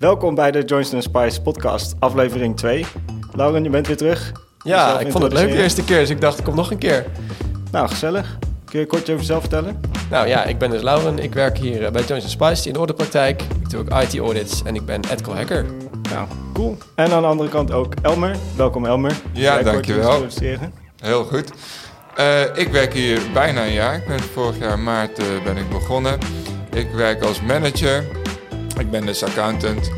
Welkom bij de Johnson Spice podcast, aflevering 2. Lauren, je bent weer terug. Ja, ik vond het leuk de eerste keer, dus ik dacht, ik kom nog een keer. Nou, gezellig. Kun je kort over jezelf vertellen? Nou ja, ik ben dus Lauren. Ik werk hier eh, bij Johnson Spice in de orderpraktijk. Ik doe ook IT-audits en ik ben ethical hacker. Nou, cool. En aan de andere kant ook Elmer. Welkom Elmer. Ja, jij dankjewel. Heel goed. Eh, ik werk hier bijna een jaar. Ik ben vorig jaar maart eh, ben ik begonnen. Ik werk als manager. Ik ben dus accountant.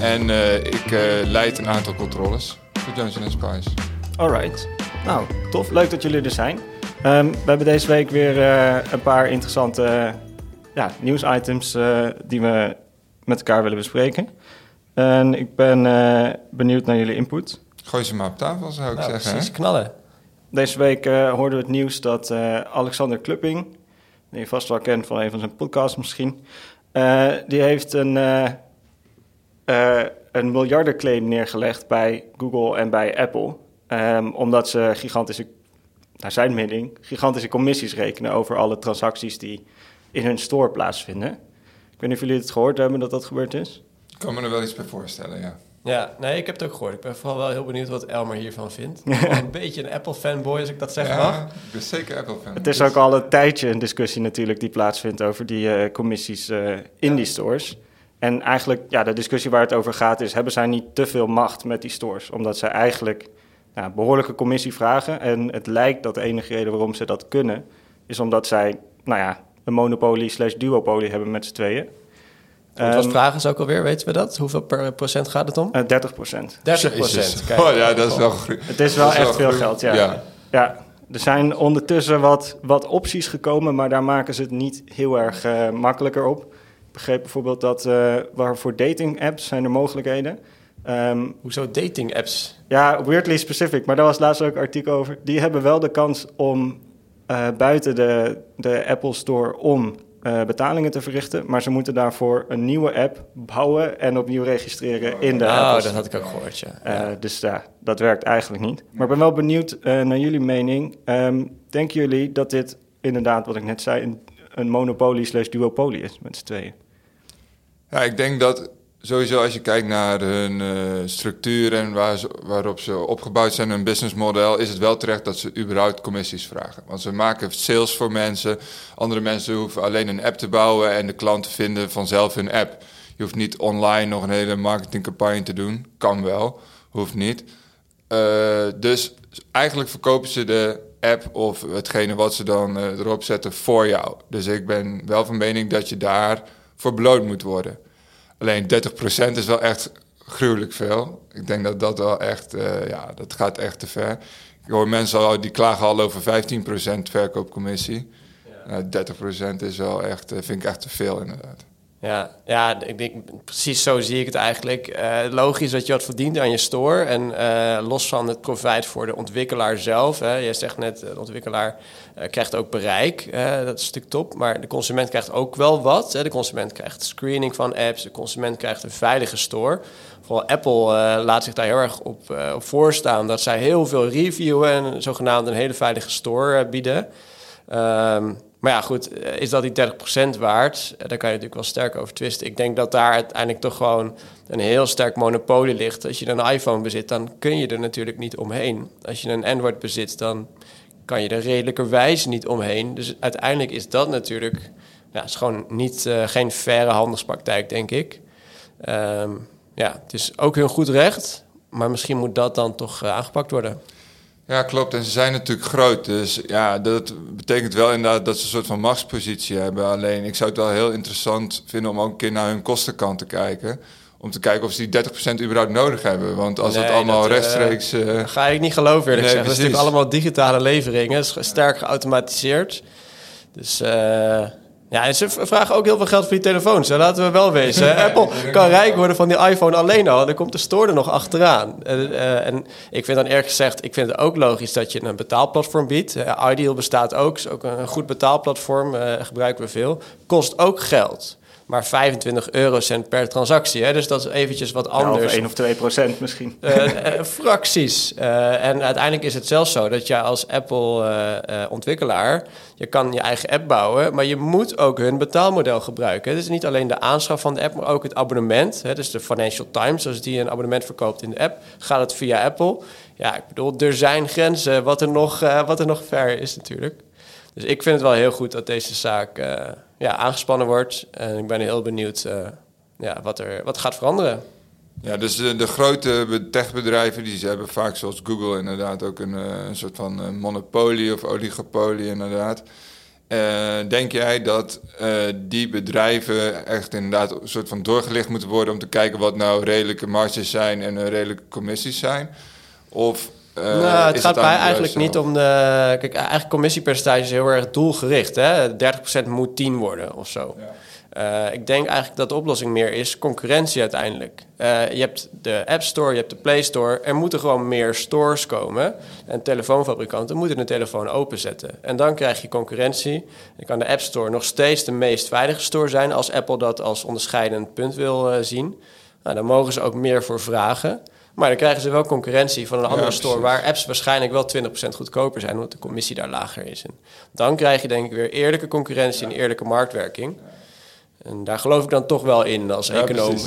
En eh, ik eh, leid een aantal controles voor Johnson Spice. Alright. Nou, tof. Leuk dat jullie er zijn. Ehm, we hebben deze week weer eh, een paar interessante ja, nieuwsitems die we met elkaar willen bespreken. En ik ben benieuwd naar jullie input. Gooi ze maar op tafel, zou ik Nou, zeggen. precies, hè? knallen. Deze week hoorden we het nieuws dat Alexander Klupping, die je vast wel kent van een van zijn podcasts misschien, eh, die heeft een, eh, een miljardenclaim neergelegd bij Google en bij Apple. Ehm, omdat ze gigantische, naar zijn mening, gigantische commissies rekenen over alle transacties die in hun store plaatsvinden. Ik weet niet of jullie het gehoord hebben dat dat gebeurd is. Ik kan me er wel iets bij voorstellen, ja. Ja, nee, ik heb het ook gehoord. Ik ben vooral wel heel benieuwd wat Elmer hiervan vindt. Ik ben wel een beetje een Apple-fanboy, als ik dat zeggen mag. ja ik ben zeker Apple-fan. Het is Dus- ook al een tijdje een discussie natuurlijk die plaatsvindt over die eh, commissies eh, in die stores. En eigenlijk, ja, de discussie waar het over gaat is, hebben zij niet te veel macht met die stores? Omdat zij eigenlijk ja, behoorlijke commissie vragen. En het lijkt dat de enige reden waarom ze dat kunnen, is omdat zij, nou ja, een monopolie slash duopolie hebben met z'n tweeën. Wat was Ehm, vragen is ook alweer, weten we dat? Hoeveel per procent gaat het om? eh, 30 procent. 30 Jezus. procent. Kijk. Oh ja, dat is wel goed. Het is wel is echt wel veel geld, ja. Ja. Ja, er zijn ondertussen wat, wat opties gekomen, maar daar maken ze het niet heel erg eh, makkelijker op. Ik begreep bijvoorbeeld dat eh waar voor dating apps zijn er mogelijkheden. Ehm, Hoezo dating apps? ja, weirdly specific, maar daar was laatst ook een artikel over. Die hebben wel de kans om eh, buiten de, de Apple Store om eh, betalingen te verrichten, maar ze moeten daarvoor een nieuwe app bouwen en opnieuw registreren in de Oh, Store. dat had ik ook gehoord, ja. Eh, dus ja, dat werkt eigenlijk niet. Maar ik ben wel benieuwd eh, naar jullie mening. Ehm, denken jullie dat dit inderdaad, wat ik net zei, een, een monopolie slash duopolie is met z'n tweeën? Ja, ik denk dat sowieso als je kijkt naar hun eh, structuur en waar waarop ze opgebouwd zijn, hun businessmodel, is het wel terecht dat ze überhaupt commissies vragen. Want ze maken sales voor mensen. Andere mensen hoeven alleen een app te bouwen en de klanten vinden vanzelf hun app. Je hoeft niet online nog een hele marketingcampagne te doen. Kan wel, hoeft niet. Eh, dus eigenlijk verkopen ze de app of hetgene wat ze dan eh, erop zetten voor jou. Dus ik ben wel van mening dat je daar voor beloond moet worden. Alleen 30% is wel echt gruwelijk veel. Ik denk dat dat wel echt, eh, ja, dat gaat echt te ver. Ik hoor mensen al, die klagen al over 15% verkoopcommissie. Nou, 30% is wel echt, eh, vind ik echt te veel inderdaad. Ja, ja, ik denk precies zo zie ik het eigenlijk. Eh, logisch dat je wat verdient aan je store. En eh, los van het profijt voor de ontwikkelaar zelf. Hè, je zegt net, de ontwikkelaar eh, krijgt ook bereik. dat is natuurlijk top. Maar de consument krijgt ook wel wat. Hè. De consument krijgt screening van apps. De consument krijgt een veilige store. Vooral Apple laat zich daar heel erg op, op voorstaan. Dat zij heel veel reviewen en zogenaamd een hele veilige store bieden. Ehm, maar ja, goed, eh, is dat die 30% waard? Eh, Daar kan je natuurlijk wel sterk over twisten. Ik denk dat daar uiteindelijk toch gewoon een heel sterk monopolie ligt. Als je een iPhone bezit, dan kun je er natuurlijk niet omheen. Als je een Android bezit, dan kan je er redelijkerwijs niet omheen. Dus uiteindelijk is dat natuurlijk ja, is gewoon niet, eh, geen faire handelspraktijk, denk ik. Ehm, ja, het is ook hun goed recht, maar misschien moet dat dan toch aangepakt worden. Ja, klopt. En ze zijn natuurlijk groot. Dus ja, dat betekent wel inderdaad dat ze een soort van machtspositie hebben. Alleen ik zou het wel heel interessant vinden om ook een keer naar hun kostenkant te kijken. Om te kijken of ze die 30% überhaupt nodig hebben. Want als Nee, het allemaal dat, eh, rechtstreeks... eh, ga ik niet geloven, eerlijk Nee, gezegd. Dat is natuurlijk allemaal digitale leveringen. Sterk geautomatiseerd. Dus eh, ja, en ze vragen ook heel veel geld voor die telefoons. hè. Laten we wel wezen. hè. Apple kan rijk worden van die iPhone alleen al. Dan komt de store er nog achteraan. Eh, en ik vind dan eerlijk gezegd, ik vind het ook logisch dat je een betaalplatform biedt. Ideal bestaat ook, is ook een goed betaalplatform. eh, gebruiken we veel. Kost ook geld. Maar 25 eurocent per transactie. Hè? Dus dat is eventjes wat Ja, of anders. 1 of 2 procent misschien. Eh, eh, fracties. Eh, en uiteindelijk is het zelfs zo dat jij als Apple-ontwikkelaar... je kan je eigen app bouwen, maar je moet ook hun betaalmodel gebruiken. Het is niet alleen de aanschaf van de app, maar ook het abonnement. Hè? Dus de Financial Times, als die een abonnement verkoopt in de app... gaat het via Apple. Ja, ik bedoel, er zijn grenzen wat er nog, wat er nog ver is natuurlijk. Dus ik vind het wel heel goed dat deze zaak ja, aangespannen wordt. En ik ben heel benieuwd eh, ja, wat, er, wat gaat veranderen. Ja, dus de, grote be- techbedrijven die ze hebben vaak zoals Google inderdaad ook een, eh, soort van eh, monopolie of oligopolie inderdaad. Denk jij dat die bedrijven echt inderdaad een soort van doorgelicht moeten worden om te kijken wat nou redelijke marges zijn en redelijke commissies zijn? Of eh, nou, het gaat mij het eigenlijk niet om de... Kijk, eigenlijk commissiepercentage is heel erg doelgericht. Hè? 30% moet 10 worden of zo. Ja. Eh, ik denk eigenlijk dat de oplossing meer is concurrentie uiteindelijk. Eh, je hebt de App Store, je hebt de Play Store. Er moeten gewoon meer stores komen. En telefoonfabrikanten moeten een telefoon openzetten. En dan krijg je concurrentie. Dan kan de App Store nog steeds de meest veilige store zijn... als Apple dat als onderscheidend punt wil zien. Nou, dan mogen ze ook meer voor vragen. Maar dan krijgen ze wel concurrentie van een andere store... waar apps waarschijnlijk wel 20% goedkoper zijn... omdat de commissie daar lager is. En dan krijg je denk ik weer eerlijke concurrentie en eerlijke marktwerking... En daar geloof ik dan toch wel in als Ja, econoom. Dus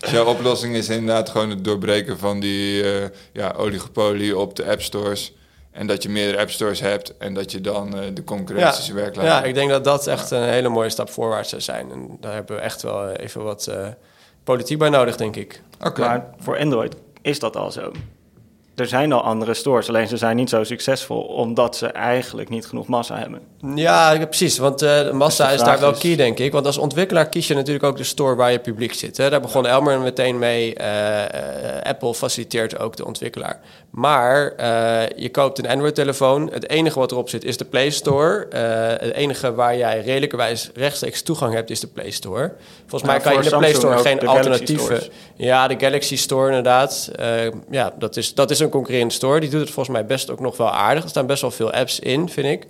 jouw oplossing is inderdaad gewoon het doorbreken van die eh, ja, oligopolie op de app stores. En dat je meerdere app stores hebt en dat je dan eh, de concurrentie zijn werk laat ja, ik denk dat dat echt een hele mooie stap voorwaarts zou zijn. En daar hebben we echt wel even wat eh, politiek bij nodig, denk ik. Oké. Maar voor Android is dat al zo. Er zijn al andere stores, alleen ze zijn niet zo succesvol omdat ze eigenlijk niet genoeg massa hebben. Ja, precies. Want de massa Dus is daar wel key, denk ik. Want als ontwikkelaar kies je natuurlijk ook de store waar je publiek zit. Hè? Daar begon Elmer meteen mee. Eh, eh, Apple faciliteert ook de ontwikkelaar. Maar je koopt een Android-telefoon. Het enige wat erop zit is de Play Store. Het enige waar jij redelijkerwijs rechtstreeks toegang hebt is de Play Store. Volgens mij kan je in de Play Store geen alternatieven... Ja, de Galaxy Store inderdaad. Ja, dat is, dat is een concurrerende store. Die doet het volgens mij best ook nog wel aardig. Er staan best wel veel apps in, vind ik.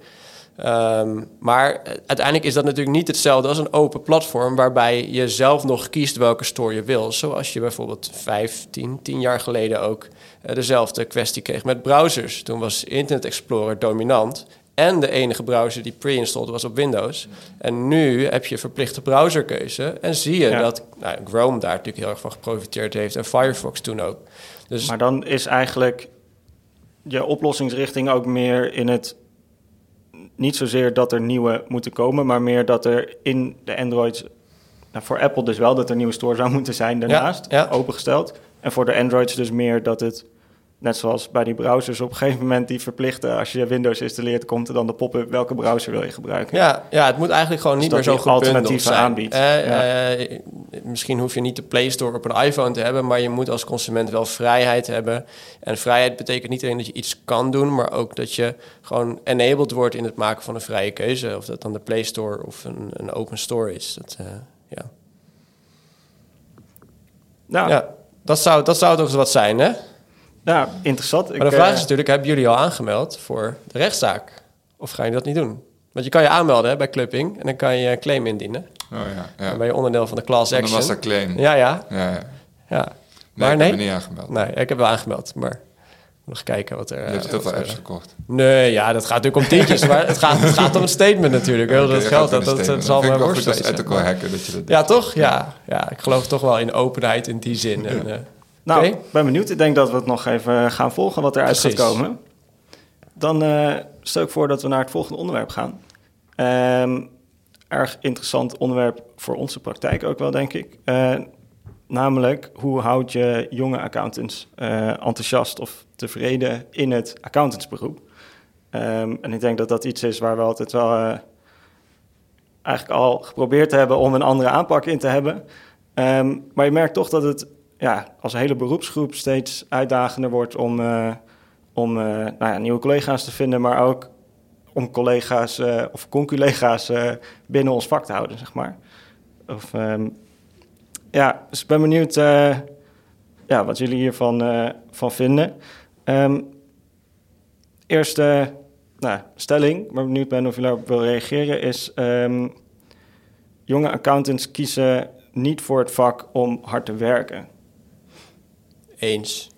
Ehm, maar uiteindelijk is dat natuurlijk niet hetzelfde als een open platform... waarbij je zelf nog kiest welke store je wil. Zoals je bijvoorbeeld 15, 10 jaar geleden ook eh, dezelfde kwestie kreeg met browsers. Toen was Internet Explorer dominant... En de enige browser die pre-installed was op Windows. En nu heb je verplichte browserkeuze. En zie je Ja. dat nou, Chrome daar natuurlijk heel erg van geprofiteerd heeft. En Firefox toen ook. Dus Maar dan is eigenlijk je oplossingsrichting ook meer in het... Niet zozeer dat er nieuwe moeten komen, maar meer dat er in de Androids... Nou, voor Apple dus wel dat er nieuwe store zou moeten zijn daarnaast, ja. opengesteld. En voor de Androids dus meer dat het, net zoals bij die browsers... op een gegeven moment die verplichten, als je Windows installeert... komt er dan de pop-up, welke browser wil je gebruiken? Ja, ja, het moet eigenlijk gewoon niet Dus meer dat zo zijn. aanbiedt. Eh, Ja. eh, misschien hoef je niet de Play Store op een iPhone te hebben, maar je moet als consument wel vrijheid hebben. En vrijheid betekent niet alleen dat je iets kan doen, maar ook dat je gewoon enabled wordt in het maken van een vrije keuze. Of dat dan de Play Store of een, een open store is. Dat, eh, ja. Nou, ja, dat zou, dat zou toch eens wat zijn, hè? Nou, interessant. Maar de vraag is natuurlijk, hebben jullie al aangemeld voor de rechtszaak? Of ga je dat niet doen? Want je kan je aanmelden hè, bij Clubbing en dan kan je een claim indienen. Oh ja, ja. Dan ben je onderdeel van de class Dan action. was dat claim. Ja, ja, Ja, ja. ja. Nee, maar ik nee? heb me niet aangemeld. Nee, ik heb wel aangemeld, maar nog kijken wat er... Je eh, hebt heel wat veel apps gekocht. Nee, ja, dat gaat natuurlijk om tientjes, maar het gaat, het gaat om een statement natuurlijk. Heel dat geld, dat, dat, dat zal wel worst goed als wezen. ethical hacker dat je dat Ja, doet. toch? Ja. ja, ik geloof toch wel in openheid in die zin. En, eh, Nou, Oké. ben benieuwd. Ik denk dat we het nog even gaan volgen wat eruit gaat Precies. komen. Dan eh, stel ik voor dat we naar het volgende onderwerp gaan. Ehm, erg interessant onderwerp voor onze praktijk ook wel, denk ik. Eh, namelijk, hoe houd je jonge accountants eh, enthousiast of tevreden in het accountantsberoep? Ehm, en ik denk dat dat iets is waar we altijd wel eigenlijk al geprobeerd hebben om een andere aanpak in te hebben. Ehm, maar je merkt toch dat het ja, als hele beroepsgroep steeds uitdagender wordt om, eh, om eh, nou ja, nieuwe collega's te vinden, maar ook om collega's eh, of conculega's binnen ons vak te houden, zeg maar. Of, ehm, ja, dus ik ben benieuwd ja, wat jullie hiervan van vinden. Ehm, eerste nou, stelling, waar ik benieuwd ben of jullie daarop wil reageren, is... ehm, jonge accountants kiezen niet voor het vak om hard te werken. Eens.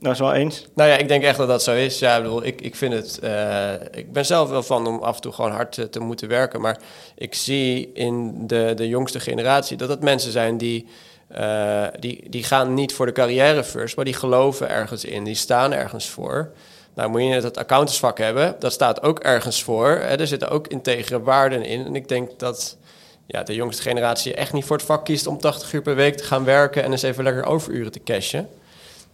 Dat is wel eens. Nou ja, ik denk echt dat dat zo is. Ja, ik, bedoel, ik, ik vind het. Uh, ik ben zelf wel van om af en toe gewoon hard te, te, moeten werken. Maar ik zie in de, de jongste generatie dat het mensen zijn die. Uh, die, die gaan niet voor de carrière first, maar die geloven ergens in. Die staan ergens voor. Nou, moet je net het accountantsvak hebben. Dat staat ook ergens voor. Hè. Er zitten ook integere waarden in. En ik denk dat ja, de jongste generatie echt niet voor het vak kiest om 80 uur per week te gaan werken en eens even lekker overuren te cashen.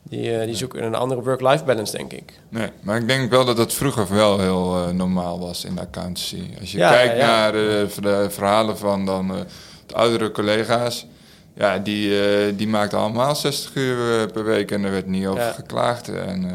Die, uh, die zoeken een andere work-life balance, denk ik. Nee, maar ik denk wel dat het vroeger wel heel uh, normaal was in de accountancy. Als je ja, kijkt ja, ja. naar uh, de verhalen van dan de oudere collega's, ja, die, die maakten allemaal 60 uur per week en er werd niet over geklaagd. En,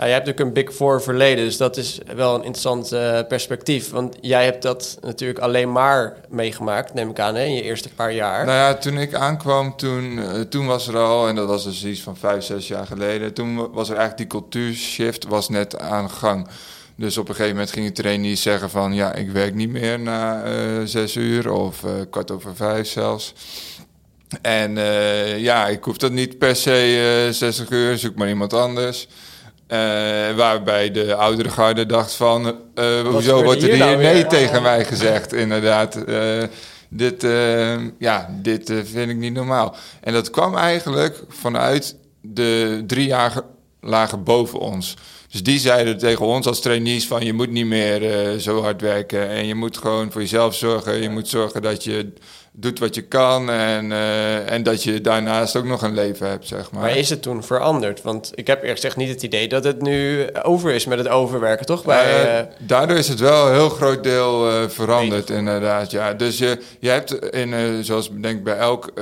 ja, jij hebt natuurlijk een Big Four verleden, dus dat is wel een interessant uh, perspectief. Want jij hebt dat natuurlijk alleen maar meegemaakt, neem ik aan, hè, in je eerste paar jaar. Nou ja, toen ik aankwam, toen, uh, toen was er al, en dat was dus iets van vijf, zes jaar geleden... toen was er eigenlijk die cultuurshift was net aan gang. Dus op een gegeven moment ging de trainee zeggen van... ja, ik werk niet meer na uh, zes uur of kwart over vijf zelfs... En ja, ik hoef dat niet per se 60 uur, zoek maar iemand anders. Uh, waarbij de oudere garde dacht van... Uh, hoezo wordt er hier, nou nee tegen mij gezegd, inderdaad. Uh, dit, ja, dit vind ik niet normaal. En dat kwam eigenlijk vanuit de drie jaar lagen boven ons. Dus die zeiden tegen ons als trainees van... je moet niet meer zo hard werken en je moet gewoon voor jezelf zorgen. Je moet zorgen dat je doet wat je kan en, uh, en dat je daarnaast ook nog een leven hebt, zeg maar. Maar is het toen veranderd? Want ik heb eerlijk gezegd niet het idee dat het nu over is met het overwerken, toch? Bij, uh, daardoor is het wel een heel groot deel uh, veranderd, inderdaad. Ja. Dus je, je hebt, in, zoals ik denk bij elk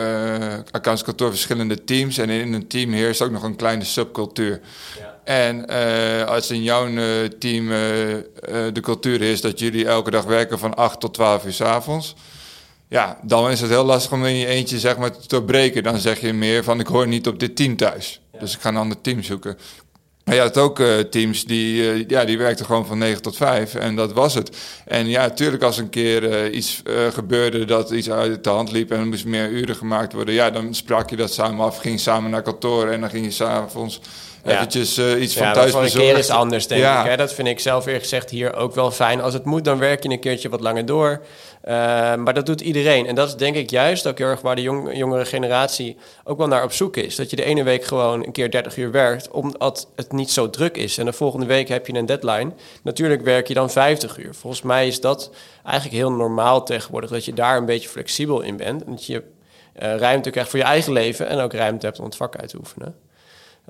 accountskantoor, verschillende teams. En in een team heerst ook nog een kleine subcultuur. Ja. En als in jouw team de cultuur is dat jullie elke dag werken van 8 tot 12 uur s avonds ja, dan is het heel lastig om in je eentje zeg maar, te breken. Dan zeg je meer van ik hoor niet op dit team thuis. Dus ik ga een ander team zoeken. Maar je had ook uh, teams die, uh, ja, die werkten gewoon van 9 tot 5 en dat was het. En ja, natuurlijk als een keer uh, iets gebeurde dat iets uit de hand liep en er moest meer uren gemaakt worden, ja, dan sprak je dat samen af, ging samen naar kantoor en dan ging je s'avonds ja. eventjes iets van ja, thuis bezorgen. een keer is anders, denk ik. Hè? Dat vind ik zelf eerlijk gezegd hier ook wel fijn. Als het moet, dan werk je een keertje wat langer door. Uh, maar dat doet iedereen. En dat is denk ik juist ook heel erg waar de jong, jongere generatie ook wel naar op zoek is. Dat je de ene week gewoon een keer 30 uur werkt, omdat het niet zo druk is. En de volgende week heb je een deadline. Natuurlijk werk je dan 50 uur. Volgens mij is dat eigenlijk heel normaal tegenwoordig, dat je daar een beetje flexibel in bent. En dat je uh, ruimte krijgt voor je eigen leven en ook ruimte hebt om het vak uit te oefenen.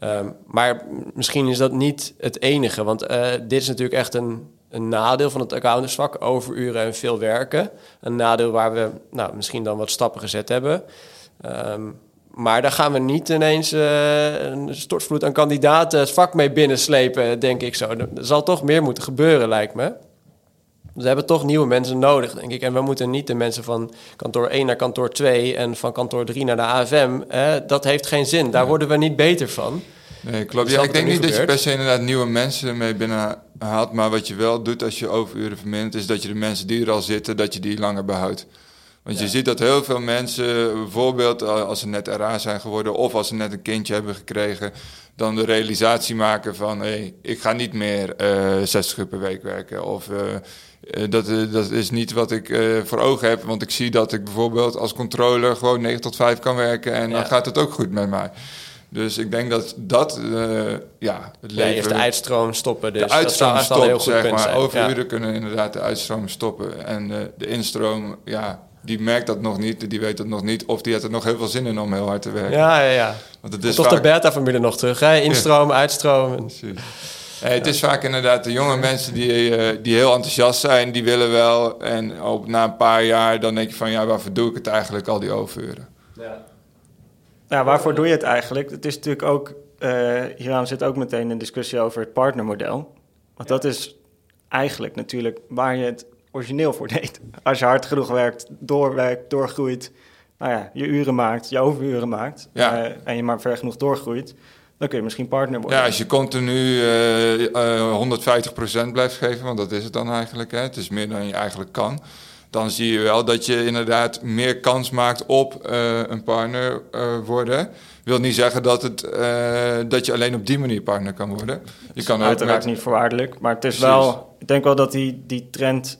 Um, maar misschien is dat niet het enige, want uh, dit is natuurlijk echt een een nadeel van het accountantsvak, overuren en veel werken. Een nadeel waar we nou, misschien dan wat stappen gezet hebben. Um, maar daar gaan we niet ineens uh, een stortvloed aan kandidaten het vak mee binnenslepen, denk ik zo. Er zal toch meer moeten gebeuren, lijkt me. We hebben toch nieuwe mensen nodig, denk ik. En we moeten niet de mensen van kantoor 1 naar kantoor 2 en van kantoor 3 naar de AFM. Dat heeft geen zin. Daar worden we niet beter van. Nee, klopt. Ja, ik denk niet dat je per se inderdaad nieuwe mensen mee binnenhaalt. Maar wat je wel doet als je overuren vermindert, is dat je de mensen die er al zitten, dat je die langer behoudt. Want je ziet dat heel veel mensen, bijvoorbeeld als ze net RA zijn geworden of als ze net een kindje hebben gekregen, dan de realisatie maken van hé, hey, ik ga niet meer uh, eh, 60 uur per week werken. Of uh, dat, dat is niet wat ik voor ogen heb, want ik zie dat ik bijvoorbeeld als controller gewoon 9 tot 5 kan werken en ja. dan gaat het ook goed met mij. Dus ik denk dat dat, uh, ja, het leven... Ja, de uitstroom stoppen, dus de uitstroom dat stopt, heel goed zeg maar. Overuren ja. kunnen inderdaad de uitstroom stoppen. En uh, de instroom, ja, die merkt dat nog niet, die weet dat nog niet. Of die heeft er nog heel veel zin in om heel hard te werken. Ja, ja, ja. Want het is Toch vaak... de beta-formule nog terug, hè? Instroom, ja. uitstroom. Precies. Hey, het is vaak inderdaad de jonge mensen die, uh, die heel enthousiast zijn, die willen wel. En op, na een paar jaar dan denk je van, ja, waarvoor doe ik het eigenlijk, al die overuren? Ja. Ja, waarvoor doe je het eigenlijk? Het is natuurlijk ook, uh, hieraan zit ook meteen een discussie over het partnermodel. Want dat is eigenlijk natuurlijk waar je het origineel voor deed. Als je hard genoeg werkt, doorwerkt, doorgroeit, nou ja, je uren maakt, je overuren maakt ja. uh, en je maar ver genoeg doorgroeit, dan kun je misschien partner worden. Ja, als je continu uh, uh, 150% blijft geven, want dat is het dan eigenlijk, hè? het is meer dan je eigenlijk kan dan zie je wel dat je inderdaad meer kans maakt op eh, een partner uh, worden. Wil niet zeggen dat, het, uh, dat je alleen op die manier partner kan worden. Je kan uiteraard niet voorwaardelijk, maar het is wel. Ik denk wel dat die, die trend.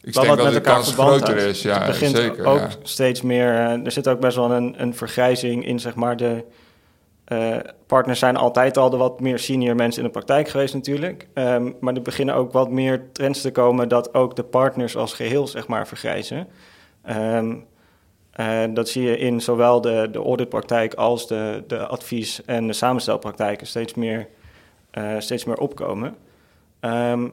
ik denk dat de kans groter is. Ja, het begint zeker, ook ja. steeds meer. er zit ook best wel een, een vergrijzing in, zeg maar, de uh, partners zijn altijd al de wat meer senior mensen in de praktijk geweest natuurlijk. Um, maar er beginnen ook wat meer trends te komen dat ook de partners als geheel zeg maar vergrijzen. Uh, dat zie je in zowel de, de auditpraktijk als de, de advies- en de samenstelpraktijken steeds meer, uh, steeds meer opkomen. Um,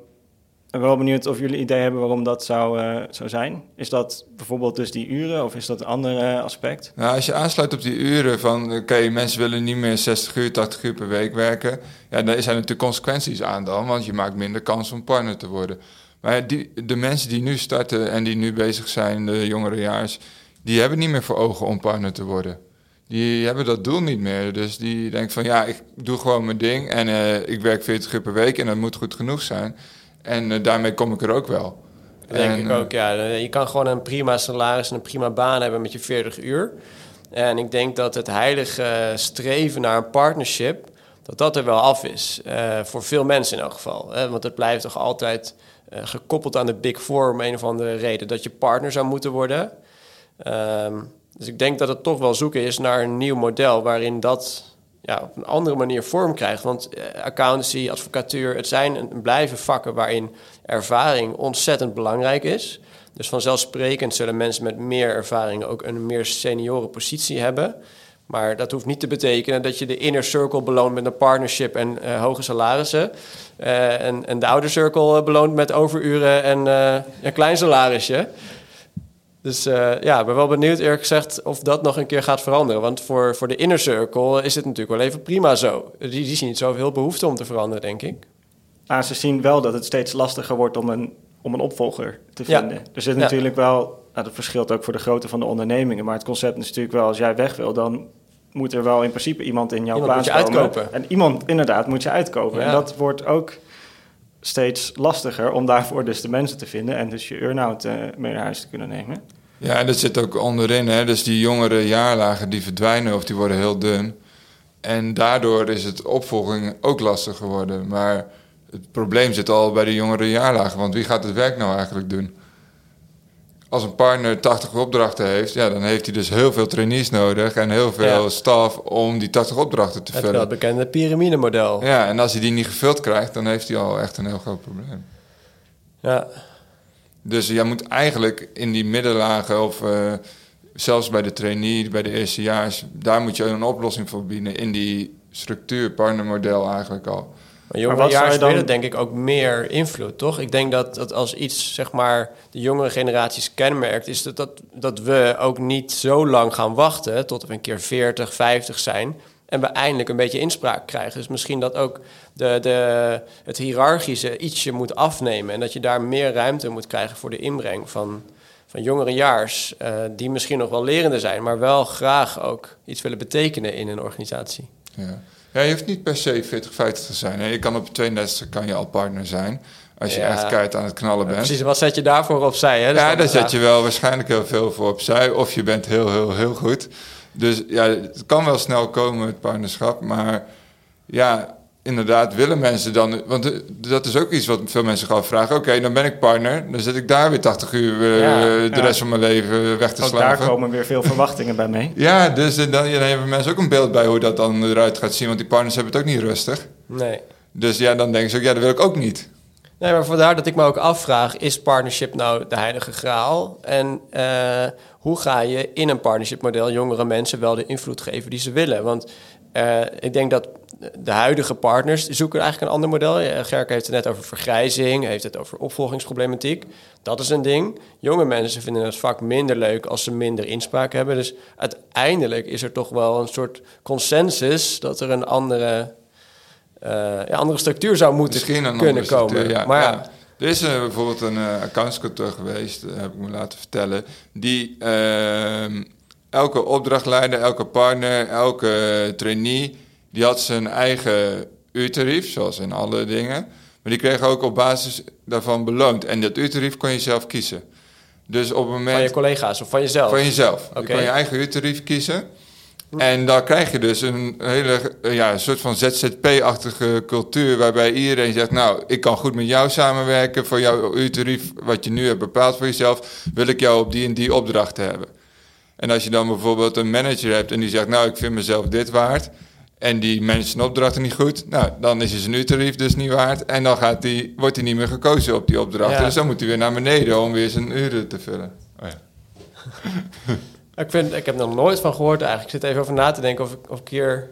ben wel benieuwd of jullie idee hebben waarom dat zou, uh, zou zijn. Is dat bijvoorbeeld dus die uren of is dat een ander uh, aspect? Nou, als je aansluit op die uren van... oké, mensen willen niet meer 60 uur, 80 uur per week werken... ja, daar zijn natuurlijk consequenties aan dan... want je maakt minder kans om partner te worden. Maar die, de mensen die nu starten en die nu bezig zijn, de jongerejaars... die hebben niet meer voor ogen om partner te worden. Die hebben dat doel niet meer. Dus die denken van ja, ik doe gewoon mijn ding... en uh, ik werk 40 uur per week en dat moet goed genoeg zijn... En uh, daarmee kom ik er ook wel. Dat denk en, ik ook, ja. Je kan gewoon een prima salaris en een prima baan hebben met je 40 uur. En ik denk dat het heilige streven naar een partnership... dat dat er wel af is. Uh, voor veel mensen in elk geval. Hè? Want het blijft toch altijd uh, gekoppeld aan de Big Four... om een of andere reden dat je partner zou moeten worden. Um, dus ik denk dat het toch wel zoeken is naar een nieuw model... waarin dat ja, op een andere manier vorm krijgt. Want uh, accountancy, advocatuur, het zijn en blijven vakken waarin ervaring ontzettend belangrijk is. Dus vanzelfsprekend zullen mensen met meer ervaring ook een meer senioren positie hebben. Maar dat hoeft niet te betekenen dat je de inner circle beloont met een partnership en uh, hoge salarissen. Uh, en, en, de outer circle beloont met overuren en een klein salarisje. Dus uh, ja, ik ben wel benieuwd eerlijk gezegd of dat nog een keer gaat veranderen. Want voor, voor de inner circle is het natuurlijk wel even prima zo. Die, die zien niet zoveel behoefte om te veranderen, denk ik. Maar ze zien wel dat het steeds lastiger wordt om een, om een opvolger te vinden. Ja. Er zit natuurlijk ja. wel, nou, dat verschilt ook voor de grootte van de ondernemingen. Maar het concept is natuurlijk wel, als jij weg wil, dan moet er wel in principe iemand in jouw iemand plaats komen. Uitkopen. En iemand inderdaad moet je uitkopen. Ja. En dat wordt ook steeds lastiger om daarvoor dus de mensen te vinden en dus je earn-out uh, mee naar huis te kunnen nemen. Ja, en dat zit ook onderin. Hè? Dus die jongere jaarlagen die verdwijnen of die worden heel dun. En daardoor is het opvolging ook lastig geworden. Maar het probleem zit al bij de jongere jaarlagen. Want wie gaat het werk nou eigenlijk doen? Als een partner 80 opdrachten heeft, ja, dan heeft hij dus heel veel trainees nodig en heel veel ja. staf om die 80 opdrachten te het vullen. Het bekende piramidemodel. Ja, en als hij die niet gevuld krijgt, dan heeft hij al echt een heel groot probleem. Ja. Dus jij moet eigenlijk in die middenlagen of uh, zelfs bij de trainee, bij de eerstejaars, daar moet je een oplossing voor bieden in die structuur, partnermodel eigenlijk al. Maar jongerejaars dan... willen denk ik ook meer invloed, toch? Ik denk dat, dat als iets, zeg maar, de jongere generaties kenmerkt... is dat, dat, dat we ook niet zo lang gaan wachten tot we een keer 40, 50 zijn... en we eindelijk een beetje inspraak krijgen. Dus misschien dat ook de, de, het hiërarchische ietsje moet afnemen... en dat je daar meer ruimte moet krijgen voor de inbreng van, van jongerejaars... Uh, die misschien nog wel lerende zijn... maar wel graag ook iets willen betekenen in een organisatie. Ja. Ja, je hoeft niet per se 40, 50 te zijn. Je kan op 32 kan je al partner zijn. Als je ja. echt keihard aan het knallen bent. Precies, wat zet je daarvoor opzij? Hè? Ja, daar zet je wel waarschijnlijk heel veel voor opzij. Of je bent heel, heel, heel goed. Dus ja, het kan wel snel komen, het partnerschap. Maar ja, inderdaad willen mensen dan... Want dat is ook iets wat veel mensen gaan vragen. Oké, okay, dan ben ik partner. Dan zit ik daar weer 80 uur uh, ja, de ja. rest van mijn leven weg te ook slaven. daar komen weer veel verwachtingen bij mee. Ja, dus dan, dan hebben mensen ook een beeld bij hoe dat dan eruit gaat zien. Want die partners hebben het ook niet rustig. Nee. Dus ja, dan denken ze ook, ja, dat wil ik ook niet. Nee, maar vandaar dat ik me ook afvraag... is partnership nou de heilige graal? En uh, hoe ga je in een partnership model... jongere mensen wel de invloed geven die ze willen? Want uh, ik denk dat de huidige partners zoeken eigenlijk een ander model. Gerke heeft het net over vergrijzing, heeft het over opvolgingsproblematiek. Dat is een ding. Jonge mensen vinden het vak minder leuk als ze minder inspraak hebben. Dus uiteindelijk is er toch wel een soort consensus dat er een andere, ja, andere structuur zou moeten Misschien kunnen komen. Ja, maar ja. Er is uh, bijvoorbeeld een uh, accountskantoor geweest, heb ik me laten vertellen, die ehm, elke opdrachtleider, elke partner, elke trainee die had zijn eigen uurtarief, zoals in alle dingen. Maar die kregen ook op basis daarvan beloond. En dat uurtarief kon je zelf kiezen. Dus op het moment... Van je collega's of van jezelf? Van jezelf. Je kan je eigen uurtarief kiezen. En dan krijg je dus een hele ja, een soort van ZZP-achtige cultuur... waarbij iedereen zegt, nou, ik kan goed met jou samenwerken... voor jouw uurtarief, wat je nu hebt bepaald voor jezelf... wil ik jou op die en die opdrachten hebben. En als je dan bijvoorbeeld een manager hebt en die zegt... nou, ik vind mezelf dit waard... en die managt zijn opdrachten niet goed... nou, dan is zijn uurtarief dus niet waard... en dan gaat die, wordt hij niet meer gekozen op die opdrachten. Ja. Dus dan moet hij weer naar beneden om weer zijn uren te vullen. Oh ja. Ik, vind, ik heb er nog nooit van gehoord eigenlijk. Ik zit even over na te denken of ik, of ik hier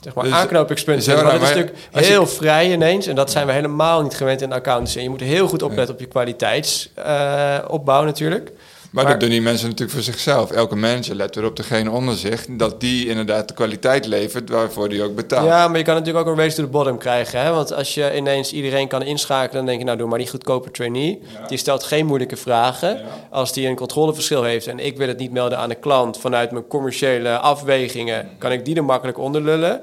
zeg maar, Dus- aanknopingspunten zo heb. Maar dit is natuurlijk je- heel vrij ineens. En dat zijn we helemaal niet gewend in de accountancy. En je moet heel goed opletten op je kwaliteitsopbouw natuurlijk. Maar, Maar- dat doen die mensen natuurlijk voor zichzelf. Elke manager let erop degene onder zich... dat die inderdaad de kwaliteit levert waarvoor die ook betaalt. Ja, maar je kan natuurlijk ook een race to the bottom krijgen. Hè? Want als je ineens iedereen kan inschakelen... dan denk je, nou doe maar die goedkope trainee. Die stelt geen moeilijke vragen. Als die een controleverschil heeft... en ik wil het niet melden aan de klant... vanuit mijn commerciële afwegingen... kan ik die er makkelijk onder lullen.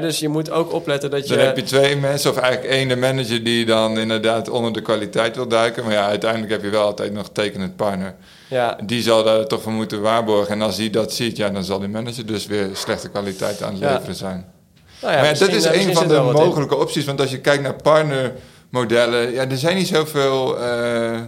Dus je moet ook opletten dat je... Dan heb je twee mensen, of eigenlijk één de manager... die dan inderdaad onder de kwaliteit wil duiken. Maar ja, uiteindelijk heb je wel altijd nog tekenend partner. Ja, Die zal daar toch voor moeten waarborgen. En als die dat ziet, ja, dan zal die manager dus weer slechte kwaliteit aan het Ja. leveren zijn. nou ja, maar ja, dat is een van de in. mogelijke opties. Want als je kijkt naar partnermodellen... Ja, er zijn niet zoveel eh,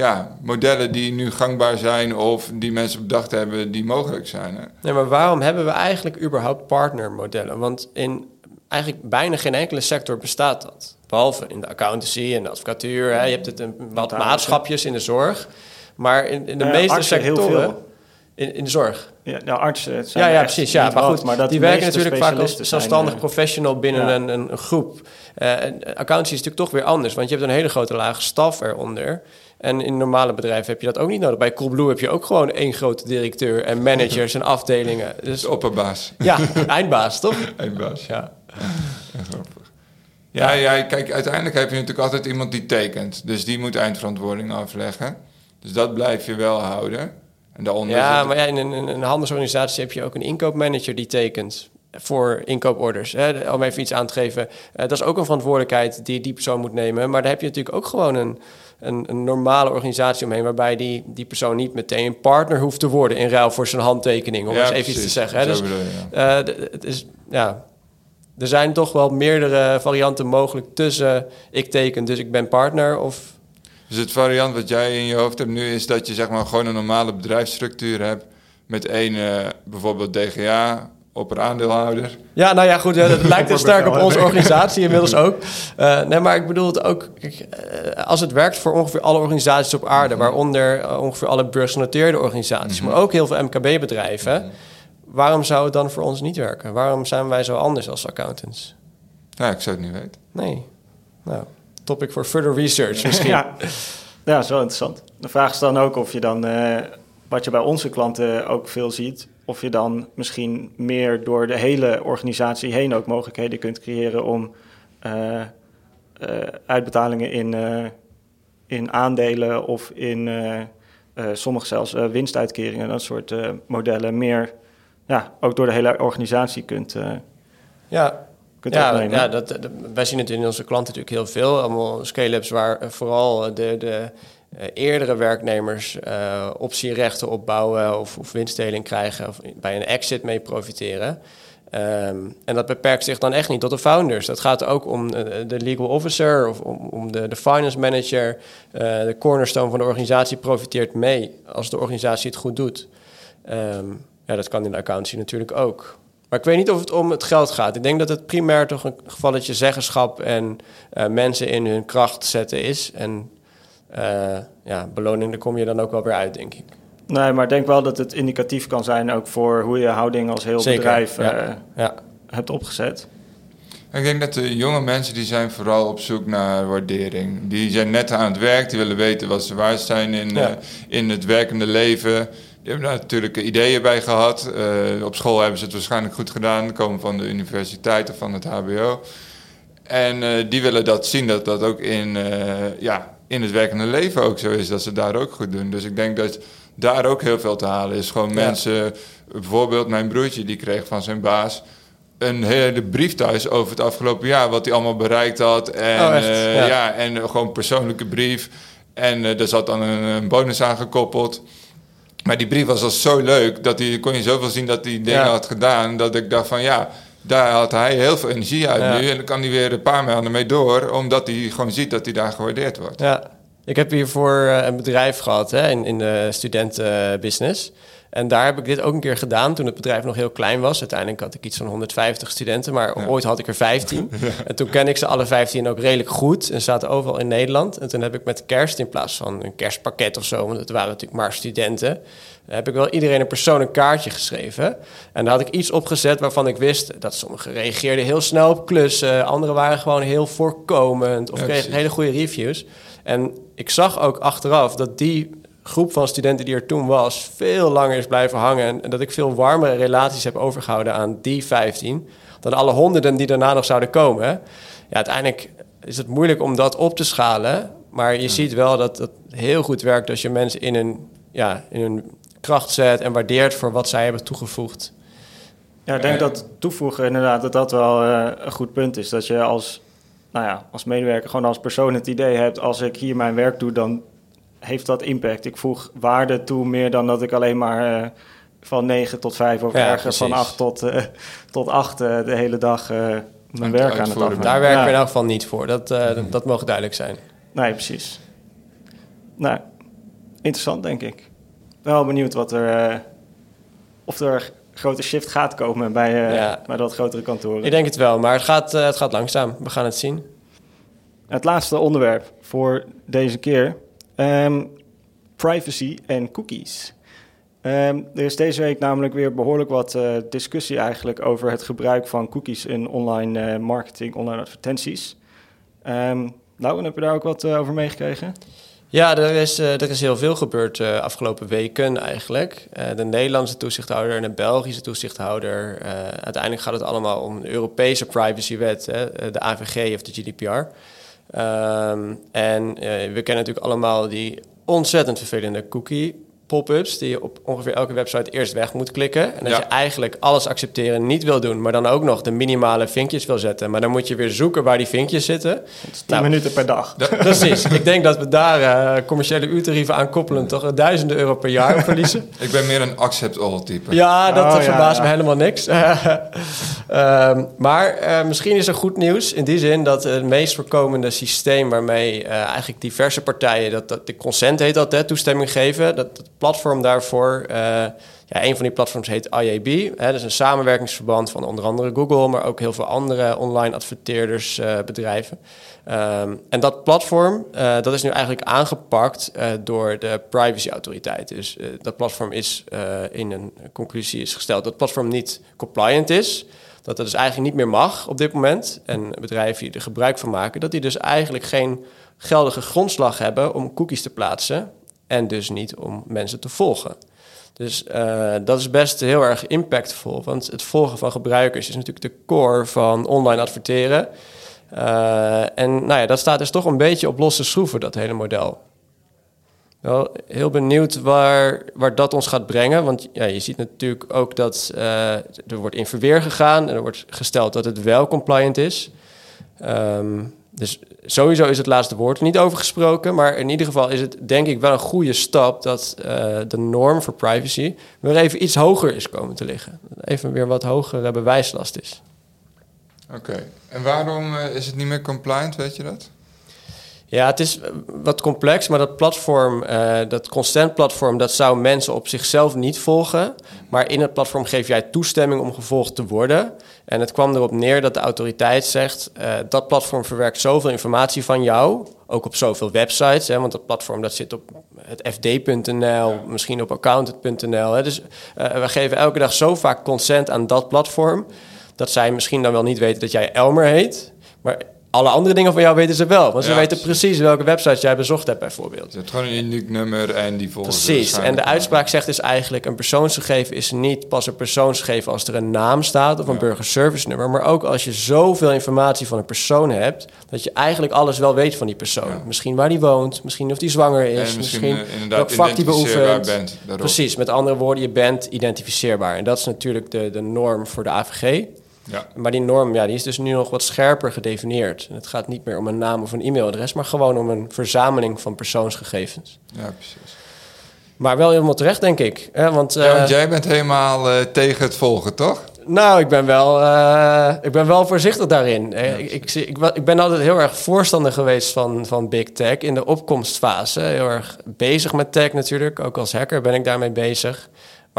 ja, modellen die nu gangbaar zijn... of die mensen bedacht hebben die mogelijk zijn. Hè? Nee, maar waarom hebben we eigenlijk überhaupt partnermodellen? Want in eigenlijk bijna geen enkele sector bestaat dat. Behalve in de accountancy en de advocatuur. Hè. Je hebt het een, wat Notarissen. maatschapjes in de zorg. Maar in, in de meeste sectoren... veel. In, in de zorg. Ja, nou, artsen. het zijn Ja, ja precies. Ja, maar wat, goed, maar dat die werken natuurlijk vaak als zelfstandig zijn, eh, professional binnen ja. een, een, groep. Eh, en accountancy is natuurlijk toch weer anders, want je hebt een hele grote laag staf eronder. En in normale bedrijven heb je dat ook niet nodig. Bij Coolblue heb je ook gewoon één grote directeur en managers en afdelingen. Dus De opperbaas. ja, eindbaas, toch? Eindbaas. Ja. Ja, ja, kijk, uiteindelijk heb je natuurlijk altijd iemand die tekent. Dus die moet eindverantwoording afleggen. Dus dat blijf je wel houden. En daaronder Ja, maar ja, in een, in een handelsorganisatie heb je ook een inkoopmanager die tekent voor inkooporders. Hè, om even iets aan te geven. Eh, dat is ook een verantwoordelijkheid die die persoon moet nemen. Maar daar heb je natuurlijk ook gewoon een, een, een normale organisatie omheen... waarbij die, die persoon niet meteen een partner hoeft te worden... in ruil voor zijn handtekening, om Ja, eens even iets te zeggen. Hè. Dus, bedoel ja. eh, het is, ja, er zijn toch wel meerdere varianten mogelijk tussen... ik teken, dus ik ben partner of... Dus het variant wat jij in je hoofd hebt nu is dat je zeg maar gewoon een normale bedrijfsstructuur hebt met één eh, bijvoorbeeld DGA op een aandeelhouder. Ja, nou ja, goed. Dat lijkt heel sterk op onze organisatie inmiddels ook. Eh, nee, maar ik bedoel het ook... kijk, eh, als het werkt voor ongeveer alle organisaties op aarde... waaronder eh, ongeveer alle beursgenoteerde organisaties... maar ook heel veel MKB-bedrijven... waarom zou het dan voor ons niet werken? Waarom zijn wij zo anders als accountants? Nou, ik zou het niet weten. Nee. Nou, topic for further research misschien. Ja. ja, wel interessant. De vraag is dan ook of je dan, wat je bij onze klanten ook veel ziet, of je dan misschien meer door de hele organisatie heen ook mogelijkheden kunt creëren om eh, eh, uitbetalingen in, eh, in aandelen of in sommige zelfs winstuitkeringen, dat soort modellen, meer ja, ook door de hele organisatie kunt, Ja, ja, ja dat, dat- wij zien het in onze klanten natuurlijk heel veel. Allemaal scale-ups waar vooral de, de eerdere werknemers eh, optierechten opbouwen of, of winstdeling krijgen of bij een exit mee profiteren. Ehm, en dat beperkt zich dan echt niet tot de founders. Dat gaat ook om eh, de legal officer of om, om de, de finance manager. Eh, de cornerstone van de organisatie profiteert mee als de organisatie het goed doet. Ehm, ja, dat kan in de accountancy natuurlijk ook. Maar ik weet niet of het om het geld gaat. Ik denk dat het primair toch een gevalletje zeggenschap en eh, mensen in hun kracht zetten is. En eh, ja, beloning, daar kom je dan ook wel weer uit, denk ik. Nee, maar ik denk wel dat het indicatief kan zijn ook voor hoe je houding als heel Zeker, bedrijf ja. eh, Ja, hebt opgezet. Ik denk dat de jonge mensen die zijn vooral op zoek naar waardering. Die zijn net aan het werk, die willen weten wat ze waard zijn in, Ja. eh, in het werkende leven. Die hebben daar natuurlijk ideeën bij gehad. Eh, op school hebben ze het waarschijnlijk goed gedaan, komen van de universiteit of van het HBO. En eh, die willen dat zien dat dat ook in, eh, ja, in het werkende leven ook zo is, dat ze daar ook goed doen. Dus ik denk dat daar ook heel veel te halen is. Gewoon Ja. mensen, bijvoorbeeld mijn broertje, die kreeg van zijn baas een hele brief thuis over het afgelopen jaar, wat hij allemaal bereikt had. En, Oh, eh, Ja. ja. en gewoon een persoonlijke brief. En eh, er zat dan een, een bonus aangekoppeld. Maar die brief was al zo leuk, dat hij, kon je zoveel zien dat hij dingen Ja. had gedaan, dat ik dacht van ja, daar had hij heel veel energie uit Ja. nu. En dan kan hij weer een paar maanden mee door, omdat hij gewoon ziet dat hij daar gewaardeerd wordt. Ja, ik heb hiervoor eh, een bedrijf gehad hè, in, in de studentenbusiness. En daar heb ik dit ook een keer gedaan toen het bedrijf nog heel klein was. Uiteindelijk had ik iets van 150 studenten, maar ooit had ik er 15. En toen ken ik ze alle 15 ook redelijk goed en zaten overal in Nederland. En toen heb ik met kerst in plaats van een kerstpakket of zo, want het waren natuurlijk maar studenten, heb ik wel iedereen een persoonlijk kaartje geschreven. En daar had ik iets opgezet waarvan ik wist dat sommigen reageerden heel snel op klussen, anderen waren gewoon heel voorkomend of Ja, kregen hele goede reviews. En ik zag ook achteraf dat die groep van studenten die er toen was, veel langer is blijven hangen. En dat ik veel warmere relaties heb overgehouden aan die 15 dan alle honderden die daarna nog zouden komen. Ja, uiteindelijk is het moeilijk om dat op te schalen. Maar je ziet wel dat het heel goed werkt als je mensen in hun, ja, in hun kracht zet en waardeert voor wat zij hebben toegevoegd. Ja, ik denk dat toevoegen inderdaad dat dat wel eh, een goed punt is. Dat je als, nou ja, als medewerker gewoon als persoon het idee hebt... als ik hier mijn werk doe, dan heeft dat impact. Ik voeg waarde toe meer dan dat ik alleen maar eh, van 9 tot 5... of Ja, ergens van precies. 8 tot, eh, tot 8 eh, de hele dag eh, mijn werk aan het. Daar werken Ja. we in elk geval niet voor. Dat, eh, dat mogen duidelijk zijn. Nee, precies. Nou, interessant denk ik. Wel benieuwd wat er... eh, of er grote shift gaat komen bij, eh, Ja. bij dat grotere kantoren. Ik denk het wel, maar het gaat, eh, het gaat langzaam. We gaan het zien. Het laatste onderwerp voor deze keer. Ehm, privacy en cookies. Ehm, er is deze week namelijk weer behoorlijk wat discussie eigenlijk over het gebruik van cookies in online marketing, online advertenties. Ehm Lauren, heb je daar ook wat over meegekregen? Ja, er is, eh, er is heel veel gebeurd de afgelopen weken eigenlijk. Eh, de Nederlandse toezichthouder en de Belgische toezichthouder. eh, uiteindelijk gaat het allemaal om de Europese privacywet, eh, de AVG of de GDPR. Ehm, en eh, we kennen natuurlijk allemaal die ontzettend vervelende cookie pop-ups die je op ongeveer elke website eerst weg moet klikken. En dat Ja. je eigenlijk alles accepteren niet wil doen, maar dan ook nog de minimale vinkjes wil zetten. Maar dan moet je weer zoeken waar die vinkjes zitten. Het is 10 Nou, minuten per dag. Precies. Ik denk dat we daar eh, commerciële uurtarieven aan koppelen toch duizenden euro per jaar verliezen. Ik ben meer een accept-all type. Ja, dat Oh, eh, ja, verbaast ja. me helemaal niks. Ehm, maar eh, misschien is er goed nieuws in die zin dat het meest voorkomende systeem waarmee eh, eigenlijk diverse partijen, dat, dat de consent heet dat, hè, toestemming geven, dat platform daarvoor, eh, ja, een van die platforms heet IAB. Hè, dat is een samenwerkingsverband van onder andere Google, maar ook heel veel andere online adverteerders, eh, bedrijven. Ehm, en dat platform, eh, dat is nu eigenlijk aangepakt door de privacyautoriteit. Dus dat platform is in een conclusie is gesteld dat het platform niet compliant is. Dat dat dus eigenlijk niet meer mag op dit moment. En bedrijven die er gebruik van maken, dat die dus eigenlijk geen geldige grondslag hebben om cookies te plaatsen. En dus niet om mensen te volgen. Dus eh, dat is best heel erg impactvol. Want het volgen van gebruikers is natuurlijk de core van online adverteren. Eh, en nou ja, dat staat dus toch een beetje op losse schroeven, dat hele model. Wel heel benieuwd waar, waar dat ons gaat brengen. Want ja, je ziet natuurlijk ook dat eh, er wordt in verweer gegaan en er wordt gesteld dat het wel compliant is. Ehm, dus sowieso is het laatste woord er niet over gesproken. Maar in ieder geval is het denk ik wel een goede stap dat eh, de norm voor privacy weer even iets hoger is komen te liggen. Even weer wat hogere bewijslast is. Oké. En waarom eh, is het niet meer compliant, weet je dat? Ja, het is wat complex, maar dat platform, eh, dat consent platform, dat zou mensen op zichzelf niet volgen. Maar in het platform geef jij toestemming om gevolgd te worden. En het kwam erop neer dat de autoriteit zegt, eh, dat platform verwerkt zoveel informatie van jou, ook op zoveel websites. Hè, want dat platform dat zit op het fd.nl, misschien op accountant.nl. Dus eh, we geven elke dag zo vaak consent aan dat platform, dat zij misschien dan wel niet weten dat jij Elmer heet. Maar alle andere dingen van jou weten ze wel. Want ze Ja, weten precies. welke website jij bezocht hebt, bijvoorbeeld. Je hebt gewoon een uniek nummer en die volgen ze Precies. En de uitspraak zegt dus eigenlijk: een persoonsgegeven is niet pas een persoonsgegeven als er een naam staat of een Ja. burgerservice nummer, maar ook als je zoveel informatie van een persoon hebt, dat je eigenlijk alles wel weet van die persoon. Ja. Misschien waar die woont, misschien of die zwanger is, En misschien, misschien eh, welk vak die beoefent. bent. Precies, met andere woorden, je bent identificeerbaar. En dat is natuurlijk de, de norm voor de AVG. Ja. Maar die norm ja, die is dus nu nog wat scherper gedefinieerd. En het gaat niet meer om een naam of een e-mailadres, maar gewoon om een verzameling van persoonsgegevens. Ja, precies. Maar wel helemaal terecht, denk ik. Hè? Want, Ja, want eh, jij bent helemaal eh, tegen het volgen, toch? Nou, ik ben wel, eh, ik ben wel voorzichtig daarin. Ik, ik, ik, ik ben altijd heel erg voorstander geweest van, van big tech in de opkomstfase. Heel erg bezig met tech natuurlijk. Ook als hacker ben ik daarmee bezig.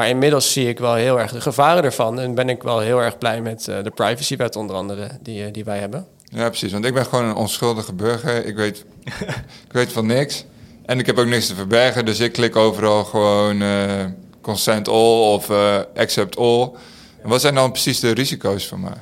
Maar inmiddels zie ik wel heel erg de gevaren ervan. En ben ik wel heel erg blij met eh, de privacywet onder andere die, eh, die wij hebben. Ja, precies. Want ik ben gewoon een onschuldige burger. Ik weet, ik weet van niks. En ik heb ook niks te verbergen. Dus ik klik overal gewoon eh, consent all of eh, accept all. En wat zijn dan precies de risico's van mij?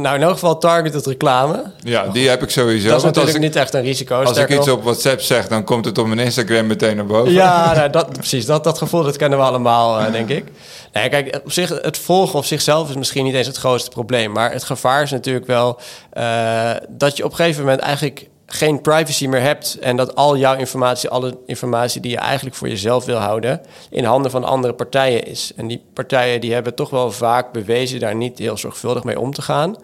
Nou, in elk geval targeted reclame. Ja, die heb ik sowieso. dat is natuurlijk ik, niet echt een risico. als ik iets op WhatsApp zeg, dan komt het op mijn Instagram meteen naar boven. Ja, nou, dat, precies. Dat, dat gevoel dat kennen we allemaal, eh, denk ik. Nee, kijk, op zich, het volgen op zichzelf is misschien niet eens het grootste probleem. Maar het gevaar is natuurlijk wel eh, dat je op een gegeven moment eigenlijk geen privacy meer hebt. En dat al jouw informatie, alle informatie die je eigenlijk voor jezelf wil houden, in handen van andere partijen is. En die partijen die hebben toch wel vaak bewezen daar niet heel zorgvuldig mee om te gaan.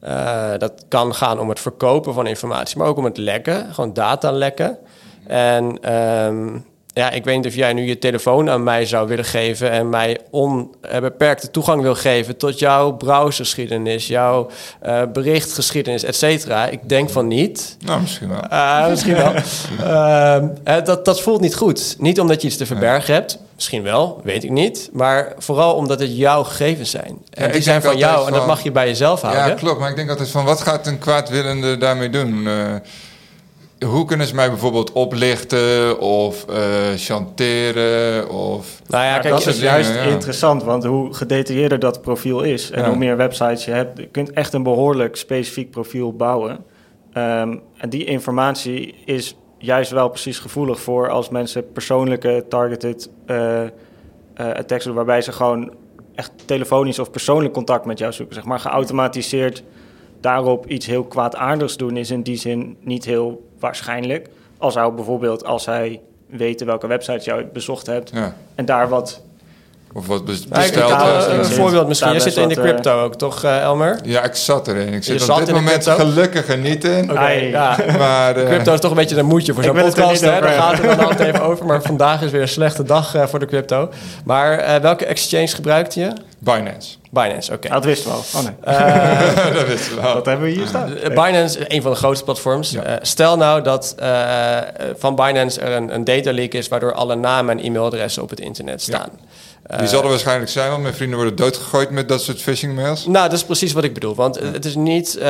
Eh, dat kan gaan om het verkopen van informatie, maar ook om het lekken, gewoon data lekken. En ehm, ja, ik weet niet of jij nu je telefoon aan mij zou willen geven en mij onbeperkte toegang wil geven tot jouw browsergeschiedenis, jouw eh, berichtgeschiedenis, et cetera. Ik denk van niet. Nou, misschien wel. Ah, misschien wel. Ehm, eh, dat, dat voelt niet goed. Niet omdat je iets te verbergen hebt. Misschien wel, weet ik niet. Maar vooral omdat het jouw gegevens zijn. En Ja, die zijn van jou en dat mag je bij jezelf houden. Ja, klopt. Maar ik denk altijd van, wat gaat een kwaadwillende daarmee doen? Hoe kunnen ze mij bijvoorbeeld oplichten of eh, chanteren of... Nou ja, kijk, dat is dingen, juist ja. interessant, want hoe gedetailleerder dat profiel is en Ja. hoe meer websites je hebt, je kunt echt een behoorlijk specifiek profiel bouwen. Ehm, en die informatie is juist wel precies gevoelig voor als mensen persoonlijke targeted eh, eh, attacks doen, waarbij ze gewoon echt telefonisch of persoonlijk contact met jou zoeken. Zeg maar geautomatiseerd daarop iets heel kwaadaardigs doen is in die zin niet heel waarschijnlijk. Al zou bijvoorbeeld als hij weten welke website je bezocht hebt Ja. en daar wat Of wat besteld is een voorbeeld misschien. Je zit in de wat, eh, crypto ook, toch, eh, Elmer? Ja, ik zat erin. Ik zit Je op zat dit moment crypto? gelukkig er niet in. Oké, ja. Maar eh, Crypto is toch een beetje een moedje voor zo'n podcast. Hè? Daar gaat het dan altijd even over. Maar vandaag is weer een slechte dag eh, voor de crypto. Maar eh, welke exchange gebruikte je? Binance. Binance, oké. Dat wisten we al. Oh nee, Eh, dat wisten we wel. dat hebben we hier staan. Eh, Binance, een van de grootste platforms. Ja. Eh, stel nou dat eh, van Binance er een, een data leak is... waardoor alle namen en e-mailadressen op het internet staan. Die zal er waarschijnlijk zijn, want mijn vrienden worden doodgegooid met dat soort phishing mails. Nou, dat is precies wat ik bedoel. Want het, is niet, eh,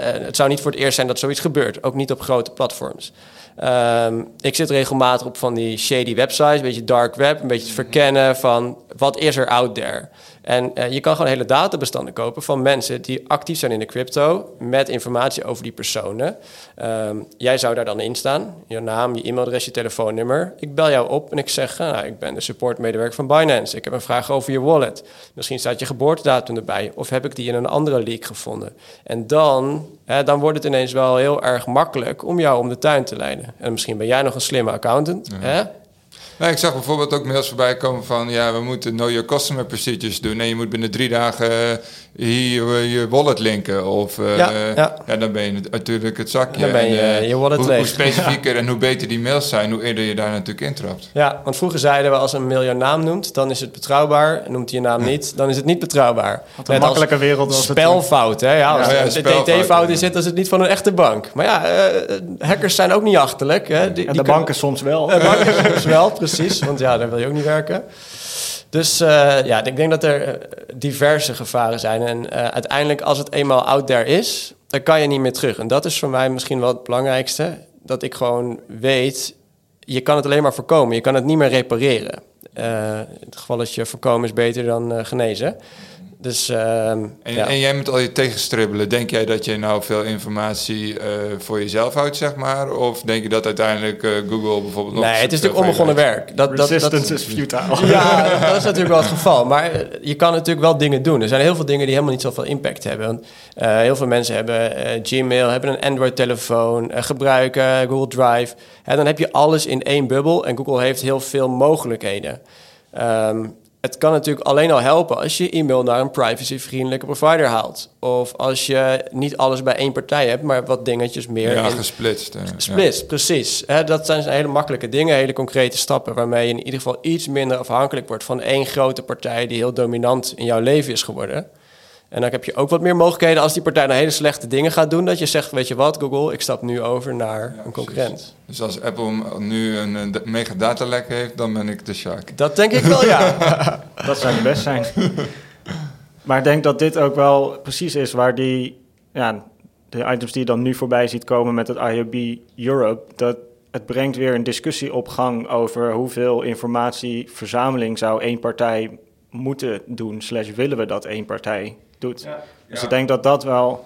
het zou niet voor het eerst zijn dat zoiets gebeurt. Ook niet op grote platforms. Ehm, ik zit regelmatig op van die shady websites, een beetje dark web, een beetje te verkennen van wat is er out there. En eh, je kan gewoon hele databestanden kopen van mensen die actief zijn in de crypto met informatie over die personen. Ehm, jij zou daar dan in staan, je naam, je e-mailadres, je telefoonnummer. Ik bel jou op en ik zeg, nou, ik ben de supportmedewerker van Binance. Ik heb een vraag over je wallet. Misschien staat je geboortedatum erbij of heb ik die in een andere leak gevonden. En dan, hè, dan wordt het ineens wel heel erg makkelijk om jou om de tuin te leiden. En misschien ben jij nog een slimme accountant. Hè? Nee, ik zag bijvoorbeeld ook mails voorbij komen van... ja, we moeten know your customer procedures doen... en je moet binnen drie dagen eh, hier je wallet linken. Of, eh, Ja, ja. ja, dan ben je natuurlijk het zakje. Dan ben je, En, eh, je wallet hoe, leeg. hoe specifieker en hoe beter die mails zijn... hoe eerder je daar natuurlijk intrapt. Ja, want vroeger zeiden we als een mail jouw naam noemt, dan is het betrouwbaar. Noemt hij je naam niet, dan is het niet betrouwbaar. Wat een Net als makkelijke wereld was het. Spelfout, hè? Ja, als Ja, ja, er een DT-fout ja. is, zit, dan is het niet van een echte bank. Maar ja, eh, hackers zijn ook niet achterlijk. Hè? Die, En die de kunnen- banken soms wel. Eh, banken soms wel, precies. Want ja, daar wil je ook niet werken. Dus eh, ja, ik denk dat er eh, diverse gevaren zijn. En eh, uiteindelijk, als het eenmaal out there is, dan kan je niet meer terug. En dat is voor mij misschien wel het belangrijkste. Dat ik gewoon weet, je kan het alleen maar voorkomen. Je kan het niet meer repareren. In het geval dat je voorkomen is beter dan genezen. Dus ehm, En, ja. en jij met al je tegenstribbelen... denk jij dat je nou veel informatie eh, voor jezelf houdt, zeg maar? Of denk je dat uiteindelijk eh, Google bijvoorbeeld nog... nee, het is natuurlijk onbegonnen werk. Dat, dat, Resistance dat, is futile. Ja, dat is natuurlijk wel het geval. Maar eh, je kan natuurlijk wel dingen doen. Er zijn heel veel dingen die helemaal niet zoveel impact hebben. Want, eh, heel veel mensen hebben eh, Gmail, hebben een Android-telefoon, gebruiken Google Drive. En dan heb je alles in één bubbel en Google heeft heel veel mogelijkheden. Ehm, het kan natuurlijk alleen al helpen als je e-mail naar een privacyvriendelijke provider haalt. Of als je niet alles bij één partij hebt, maar wat dingetjes meer. Ja, in- gesplitst. eh, Splits, precies. Dat zijn hele makkelijke dingen, hele concrete stappen... waarmee je in ieder geval iets minder afhankelijk wordt... van één grote partij die heel dominant in jouw leven is geworden. En dan heb je ook wat meer mogelijkheden als die partij dan hele slechte dingen gaat doen... dat je zegt, weet je wat, Google, ik stap nu over naar een concurrent. Dus als Apple nu een eh, da- mega datalek heeft, dan ben ik de shark. Dat denk ik wel, ja. Dat zou best zijn. maar ik denk dat dit ook wel precies is waar die, ja, de items die je dan nu voorbij ziet komen met het IOB Europe, dat het brengt weer een discussie op gang over hoeveel informatieverzameling zou één partij moeten doen, slash willen we dat één partij doet. Dus ik denk dat dat wel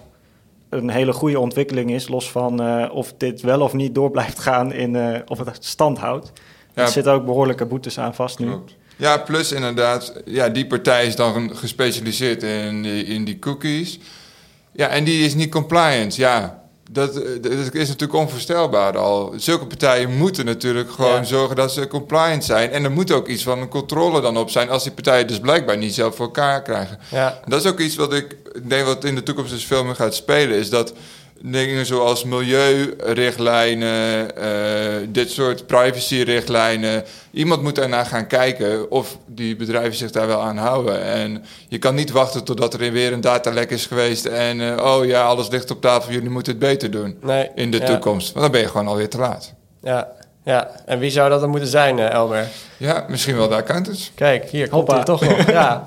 een hele goede ontwikkeling is, los van eh, of dit wel of niet door blijft gaan in eh, of het stand houdt. Ja. Er zitten ook behoorlijke boetes aan vast nu. Klopt. Ja, plus inderdaad, ja, die partij is dan gespecialiseerd in die, in die cookies. Ja, en die is niet compliant. Ja, dat, eh, dat is natuurlijk onvoorstelbaar al. Zulke partijen moeten natuurlijk gewoon Ja. zorgen dat ze compliant zijn. En er moet ook iets van een controle dan op zijn... als die partijen dus blijkbaar niet zelf voor elkaar krijgen. ja. Dat is ook iets wat ik denk wat in de toekomst dus veel meer gaat spelen. Is dat dingen zoals milieurichtlijnen, eh, dit soort privacyrichtlijnen. Iemand moet daarna gaan kijken of die bedrijven zich daar wel aan houden. En je kan niet wachten totdat er weer een datalek is geweest. En eh, oh ja, alles ligt op tafel, jullie moeten het beter doen Nee, in de ja. toekomst. Want dan ben je gewoon alweer te laat. Ja, ja. En wie zou dat dan moeten zijn, eh, Elmer? Ja, misschien wel de accountants. Kijk, hier komt hij toch nog. Ja.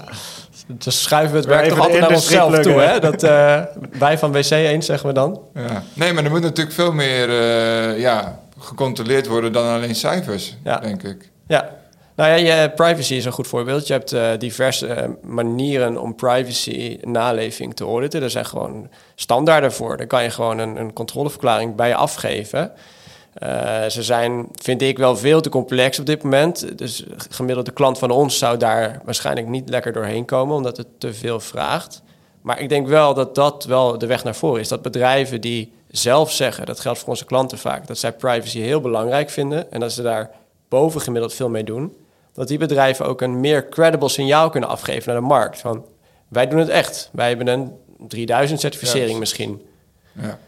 Dus schuiven we het werk toch altijd naar onszelf toe, hè? Dat, eh, wij van WC 1 zeggen we dan. Ja. Nee, maar er moet natuurlijk veel meer eh, ja, gecontroleerd worden dan alleen cijfers, Ja. denk ik. Ja. Nou ja, je, privacy is een goed voorbeeld. Je hebt eh, diverse manieren om privacy naleving te auditen. Er zijn gewoon standaarden voor. Daar kan je gewoon een, een controleverklaring bij afgeven. Eh, ze zijn, vind ik, wel veel te complex op dit moment. Dus gemiddelde klant van ons zou daar waarschijnlijk niet lekker doorheen komen, omdat het te veel vraagt. Maar ik denk wel dat dat wel de weg naar voren is. Dat bedrijven die zelf zeggen, dat geldt voor onze klanten vaak, dat zij privacy heel belangrijk vinden en dat ze daar bovengemiddeld veel mee doen, dat die bedrijven ook een meer credible signaal kunnen afgeven naar de markt. Van wij doen het echt. Wij hebben een 3000 certificering misschien. Ja.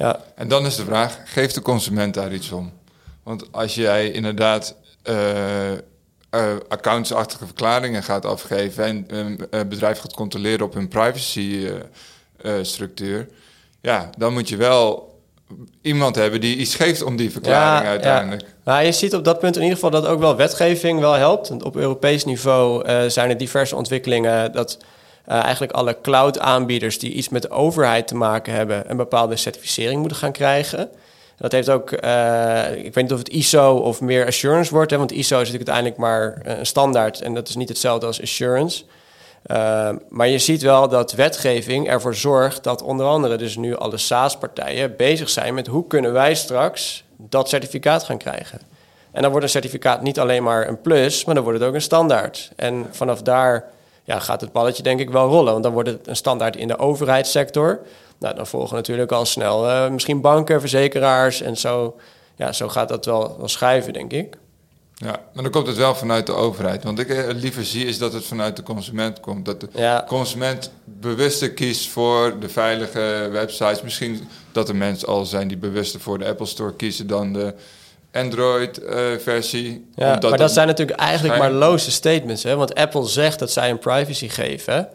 Ja, En dan is de vraag, geeft de consument daar iets om? Want als jij inderdaad eh, eh, accountsachtige verklaringen gaat afgeven... en een eh, bedrijf gaat controleren op hun privacy-structuur... ja, dan moet je wel iemand hebben die iets geeft om die verklaring Ja, uiteindelijk. Nou, je ziet op dat punt in ieder geval dat ook wel wetgeving wel helpt. Op Europees niveau eh, zijn er diverse ontwikkelingen dat eh, eigenlijk alle cloud-aanbieders die iets met de overheid te maken hebben, een bepaalde certificering moeten gaan krijgen. Dat heeft ook, eh, ik weet niet of het ISO of meer assurance wordt, hè, want ISO is natuurlijk uiteindelijk maar eh, een standaard en dat is niet hetzelfde als assurance. Uh, maar je ziet wel dat wetgeving ervoor zorgt dat onder andere dus nu alle SaaS-partijen bezig zijn met hoe kunnen wij straks dat certificaat gaan krijgen. En dan wordt een certificaat niet alleen maar een plus, maar dan wordt het ook een standaard. En vanaf daar ja, gaat het balletje denk ik wel rollen, want dan wordt het een standaard in de overheidssector. Nou, dan volgen natuurlijk al snel uh, misschien banken, verzekeraars en zo. Ja, zo gaat dat wel, wel schuiven, denk ik. Ja, maar dan komt het wel vanuit de overheid. Want ik het liever zie is dat het vanuit de consument komt. Dat de ja. consument bewuster kiest voor de veilige websites. Misschien dat er mensen al zijn die bewuster voor de Apple Store kiezen dan de Android-versie. ja, maar dat zijn natuurlijk eigenlijk maar loze statements. Hè? Want Apple zegt dat zij een privacy geven.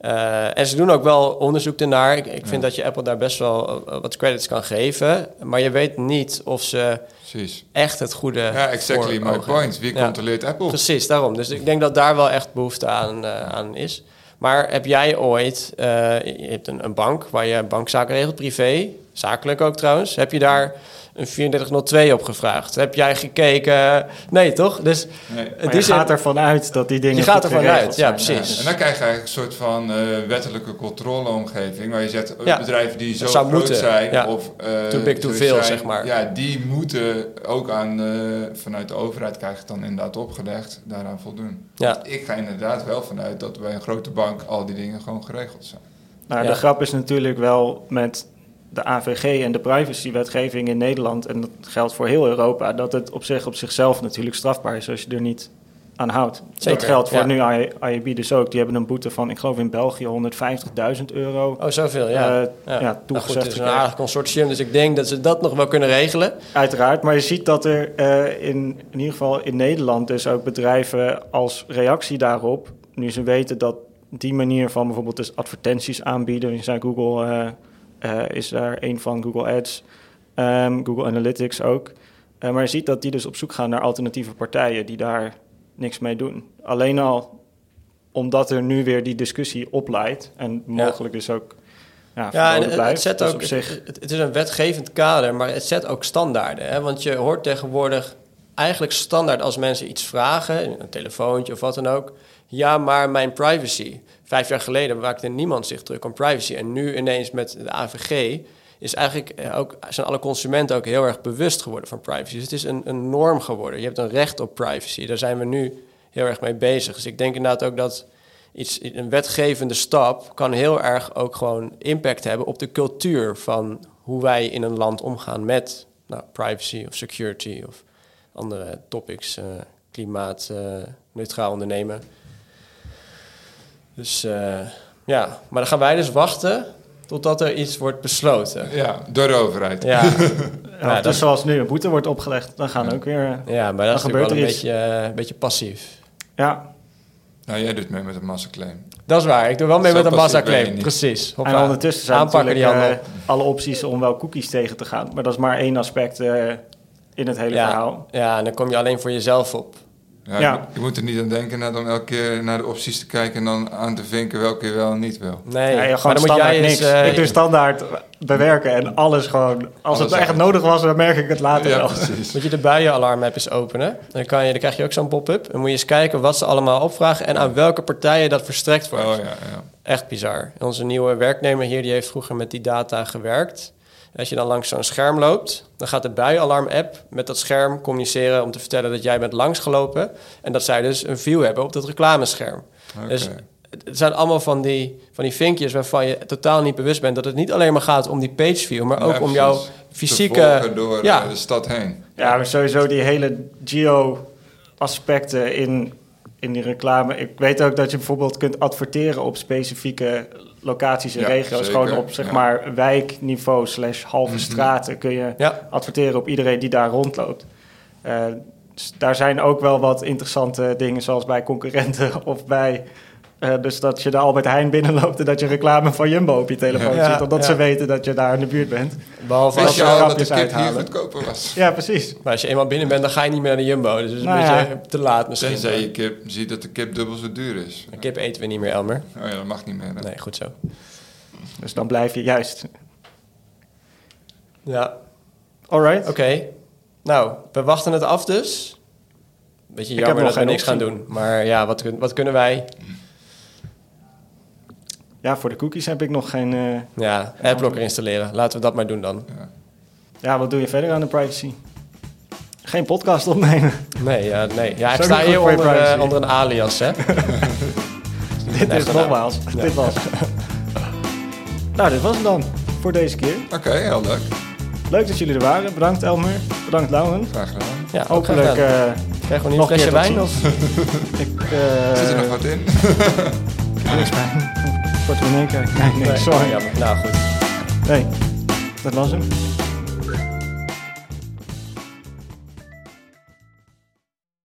Uh, en ze doen ook wel onderzoek ernaar. Ik, ik vind ja. dat je Apple daar best wel uh, wat credits kan geven. Maar je weet niet of ze Precies. echt het goede. Ja, exactly my point. Wie ja. controleert Apple? Precies, daarom. Dus ik denk dat daar wel echt behoefte aan, aan is. Maar heb jij ooit, je hebt een, een, bank waar je bankzaken regelt, privé, zakelijk ook trouwens. Heb je daar een 3402 op gevraagd? Heb jij gekeken? Nee, toch? Dus nee. Maar je gaat ervan uit dat die dingen Je gaat ervan uit, ja, precies. Ja. En dan krijg je eigenlijk een soort van uh, wettelijke controleomgeving... waar je zegt, ja. bedrijven die zo groot moeten. zijn... Ja. of uh, too big, too veel, zeg maar. Ja, die moeten ook aan, uh, vanuit de overheid... krijg het dan inderdaad opgelegd, daaraan voldoen. Ja. Ik ga inderdaad wel vanuit dat bij een grote bank... al die dingen gewoon geregeld zijn. Nou, de grap is natuurlijk wel met de AVG en de privacywetgeving in Nederland, en dat geldt voor heel Europa, dat het op zich op zichzelf natuurlijk strafbaar is als je er niet aan houdt. Zeker, dat geldt voor ja. nu IAB dus ook. Die hebben een boete van, ik geloof in België, 150.000 euro. Oh, zoveel, ja. eh, ja. ja, Nou goed, het is een aardig consortium, dus ik denk dat ze dat nog wel kunnen regelen. Uiteraard, maar je ziet dat er eh, in, in ieder geval in Nederland dus ook bedrijven als reactie daarop, nu ze weten dat die manier van bijvoorbeeld dus advertenties aanbieden, je zei Google eh, is daar een van, Google Ads, ehm, Google Analytics ook. Eh, maar je ziet dat die dus op zoek gaan naar alternatieve partijen die daar niks mee doen. Alleen al omdat er nu weer die discussie opleidt en mogelijk dus ook ja, Ja, en verboden het, blijft. zet Dus ook, op zich, het, het is een wetgevend kader, maar het zet ook standaarden. Hè? Want je hoort tegenwoordig eigenlijk standaard als mensen iets vragen, een telefoontje of wat dan ook. Ja, maar mijn privacy. Vijf jaar geleden maakte niemand zich druk om privacy. En nu ineens met de AVG is eigenlijk eh, ook, zijn alle consumenten ook heel erg bewust geworden van privacy. Dus het is een, een norm geworden. Je hebt een recht op privacy. Daar zijn we nu heel erg mee bezig. Dus ik denk inderdaad ook dat iets, een wetgevende stap kan heel erg ook gewoon impact hebben op de cultuur van hoe wij in een land omgaan met nou, privacy of security of andere topics, eh, klimaat, eh, neutraal ondernemen. Dus eh, ja, maar dan gaan wij dus wachten totdat er iets wordt besloten. Ja, door de overheid. Ja, ja, ja, dus dat, zoals nu een boete wordt opgelegd, dan gaan ook weer... ja maar dat is wel een gebeurt er beetje, eh, een beetje passief. Ja, Nou, jij doet mee met een massaclaim. Dat is waar. Ik doe wel mee Zo met een massaclaim. Precies. en ondertussen zijn Aanpakken die natuurlijk eh, alle opties om wel cookies tegen te gaan. Maar dat is maar één aspect eh, in het hele ja, verhaal. ja, en dan kom je alleen voor jezelf op. Ja, Ja. Je moet er niet aan denken net om elke keer naar de opties te kijken en dan aan te vinken welke je wel en niet wil. Nee, Ja, maar gewoon dan standaard jij eens... niks. eh, ik doe standaard bewerken en alles gewoon... Als Alles het echt nodig was, dan merk ik het later Ja, wel. precies. Moet je de buienalarm-app eens openen. Dan, kan je, dan krijg je ook zo'n pop-up. Dan moet je eens kijken wat ze allemaal opvragen... en aan welke partijen dat verstrekt wordt. Oh ja, ja. Echt bizar. Onze nieuwe werknemer hier... die heeft vroeger met die data gewerkt. Als je dan langs zo'n scherm loopt... dan gaat de buienalarm-app met dat scherm communiceren... om te vertellen dat jij bent langsgelopen... en dat zij dus een view hebben op dat reclamescherm. Dus het zijn allemaal van die, van die vinkjes waarvan je totaal niet bewust bent... dat het niet alleen maar gaat om die page view... maar ook om jouw fysieke... door ja, eh, de stad heen. Ja, maar sowieso die hele geo-aspecten in, in die reclame. Ik weet ook dat je bijvoorbeeld kunt adverteren op specifieke locaties en Ja, regio's. zeker. Gewoon op zeg Ja. maar wijkniveau slash halve straten kun je ja, adverteren op iedereen die daar rondloopt. Eh, dus daar zijn ook wel wat interessante dingen, zoals bij concurrenten of bij. Eh, dus dat je de Albert Heijn binnenloopt en dat je reclame van Jumbo op je telefoon Ja. ziet. Omdat Ja. ze weten dat je daar in de buurt bent. behalve als je al dat de kip hier uithalen. goedkoper was? Ja, precies. maar als je eenmaal binnen bent, dan ga je niet meer naar de Jumbo. Dus het is een Nou beetje te laat misschien. Tenzij je kip ziet dat de kip dubbel zo duur is. Een kip eten we niet meer, Elmer. Oh ja, dat mag niet meer. hè? Nee, goed zo. Dus dan blijf je juist. Ja, Alright. oké. Nou, we wachten het af dus. Beetje jammer nog dat we niks gaan doen. Maar ja, wat, kun- wat kunnen wij? Ja, voor de cookies heb ik nog geen... eh, Ja, adblocker installeren. Laten we dat maar doen dan. Ja, wat doe je verder aan de privacy? Geen podcast opnemen. Nee, ja, nee. ja ik sta hier onder, eh, privacy. onder een alias, hè. dit Nee, is gedaan. nogmaals. Dit was. nou, dit was het dan voor deze keer. Oké, heel leuk. Leuk dat jullie er waren. Bedankt Elmer. Bedankt Lauren. Graag gedaan. Ja, ook Hopelijk eh Krijgen we nu een nog een flesje keer wijn? Of? ik... eh, Zit er nog wat in? niks bij. Portemonnee kijken. Nee, nee, Nee, sorry. Nou, goed. Nee, dat was hem.